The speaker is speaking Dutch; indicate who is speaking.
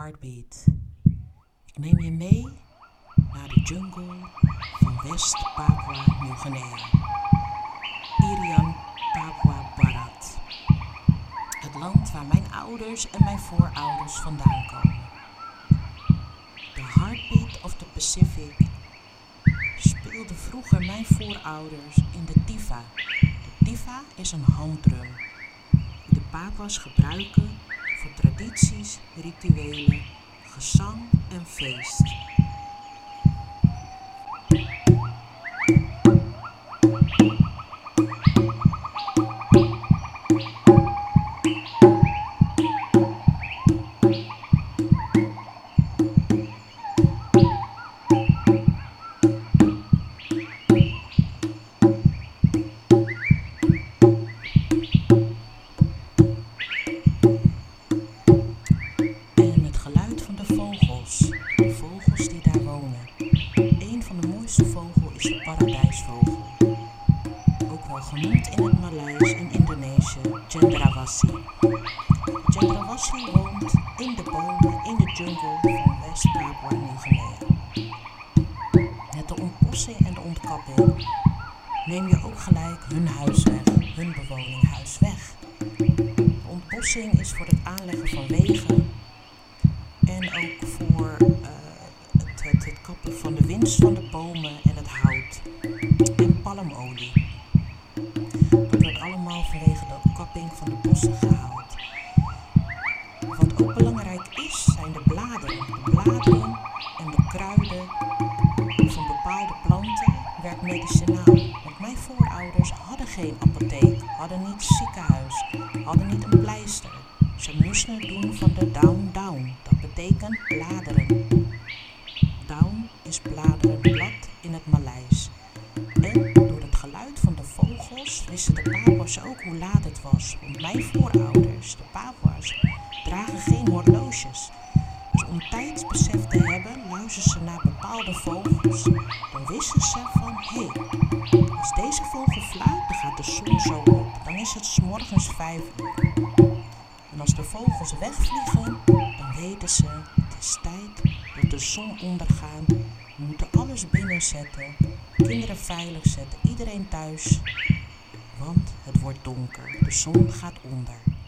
Speaker 1: Heartbeat. Ik neem je mee naar de jungle van West-Papua Nieuw-Guinea. Irian Papua Barat. Het land waar mijn ouders en mijn voorouders vandaan komen. De Heartbeat of the Pacific speelden vroeger mijn voorouders in de tifa. De tifa is een handdrum die de Papua's gebruiken voor tradities, rituelen, gezang en feest. Genoemd in het Maleis en Indonesië Cendrawasih. Cendrawasih woont in de bomen in de jungle van West-Papua Nieuw-Guinea. Met de ontbossing en de ontkapping neem je ook gelijk hun huis weg, hun bewoninghuis weg. De ontbossing is voor het aanleggen van wegen en ook voor eh, het, het, het kappen van de winst van de bomen en het hout gehaald. Wat ook belangrijk is, zijn de bladeren. De bladeren en de kruiden van bepaalde planten werkt medicinaal. Want mijn voorouders hadden geen apotheek, hadden niet ziekenhuis, hadden niet een pleister. Ze moesten het doen van de down-down. Dat betekent bladeren. Down is bladeren, de Papua's ook hoe laat het was. Want mijn voorouders, de Papua's, dragen geen horloges. Dus om tijdsbesef te hebben, luisteren ze naar bepaalde vogels. Dan wisten ze van, hé, hey, als deze vogel fluit, dan gaat de zon zo op. Dan is het 's morgens vijf uur. En als de vogels wegvliegen, dan weten ze, het is tijd dat de zon ondergaat. We moeten alles binnenzetten, kinderen veilig zetten, iedereen thuis. Want het wordt donker, de zon gaat onder.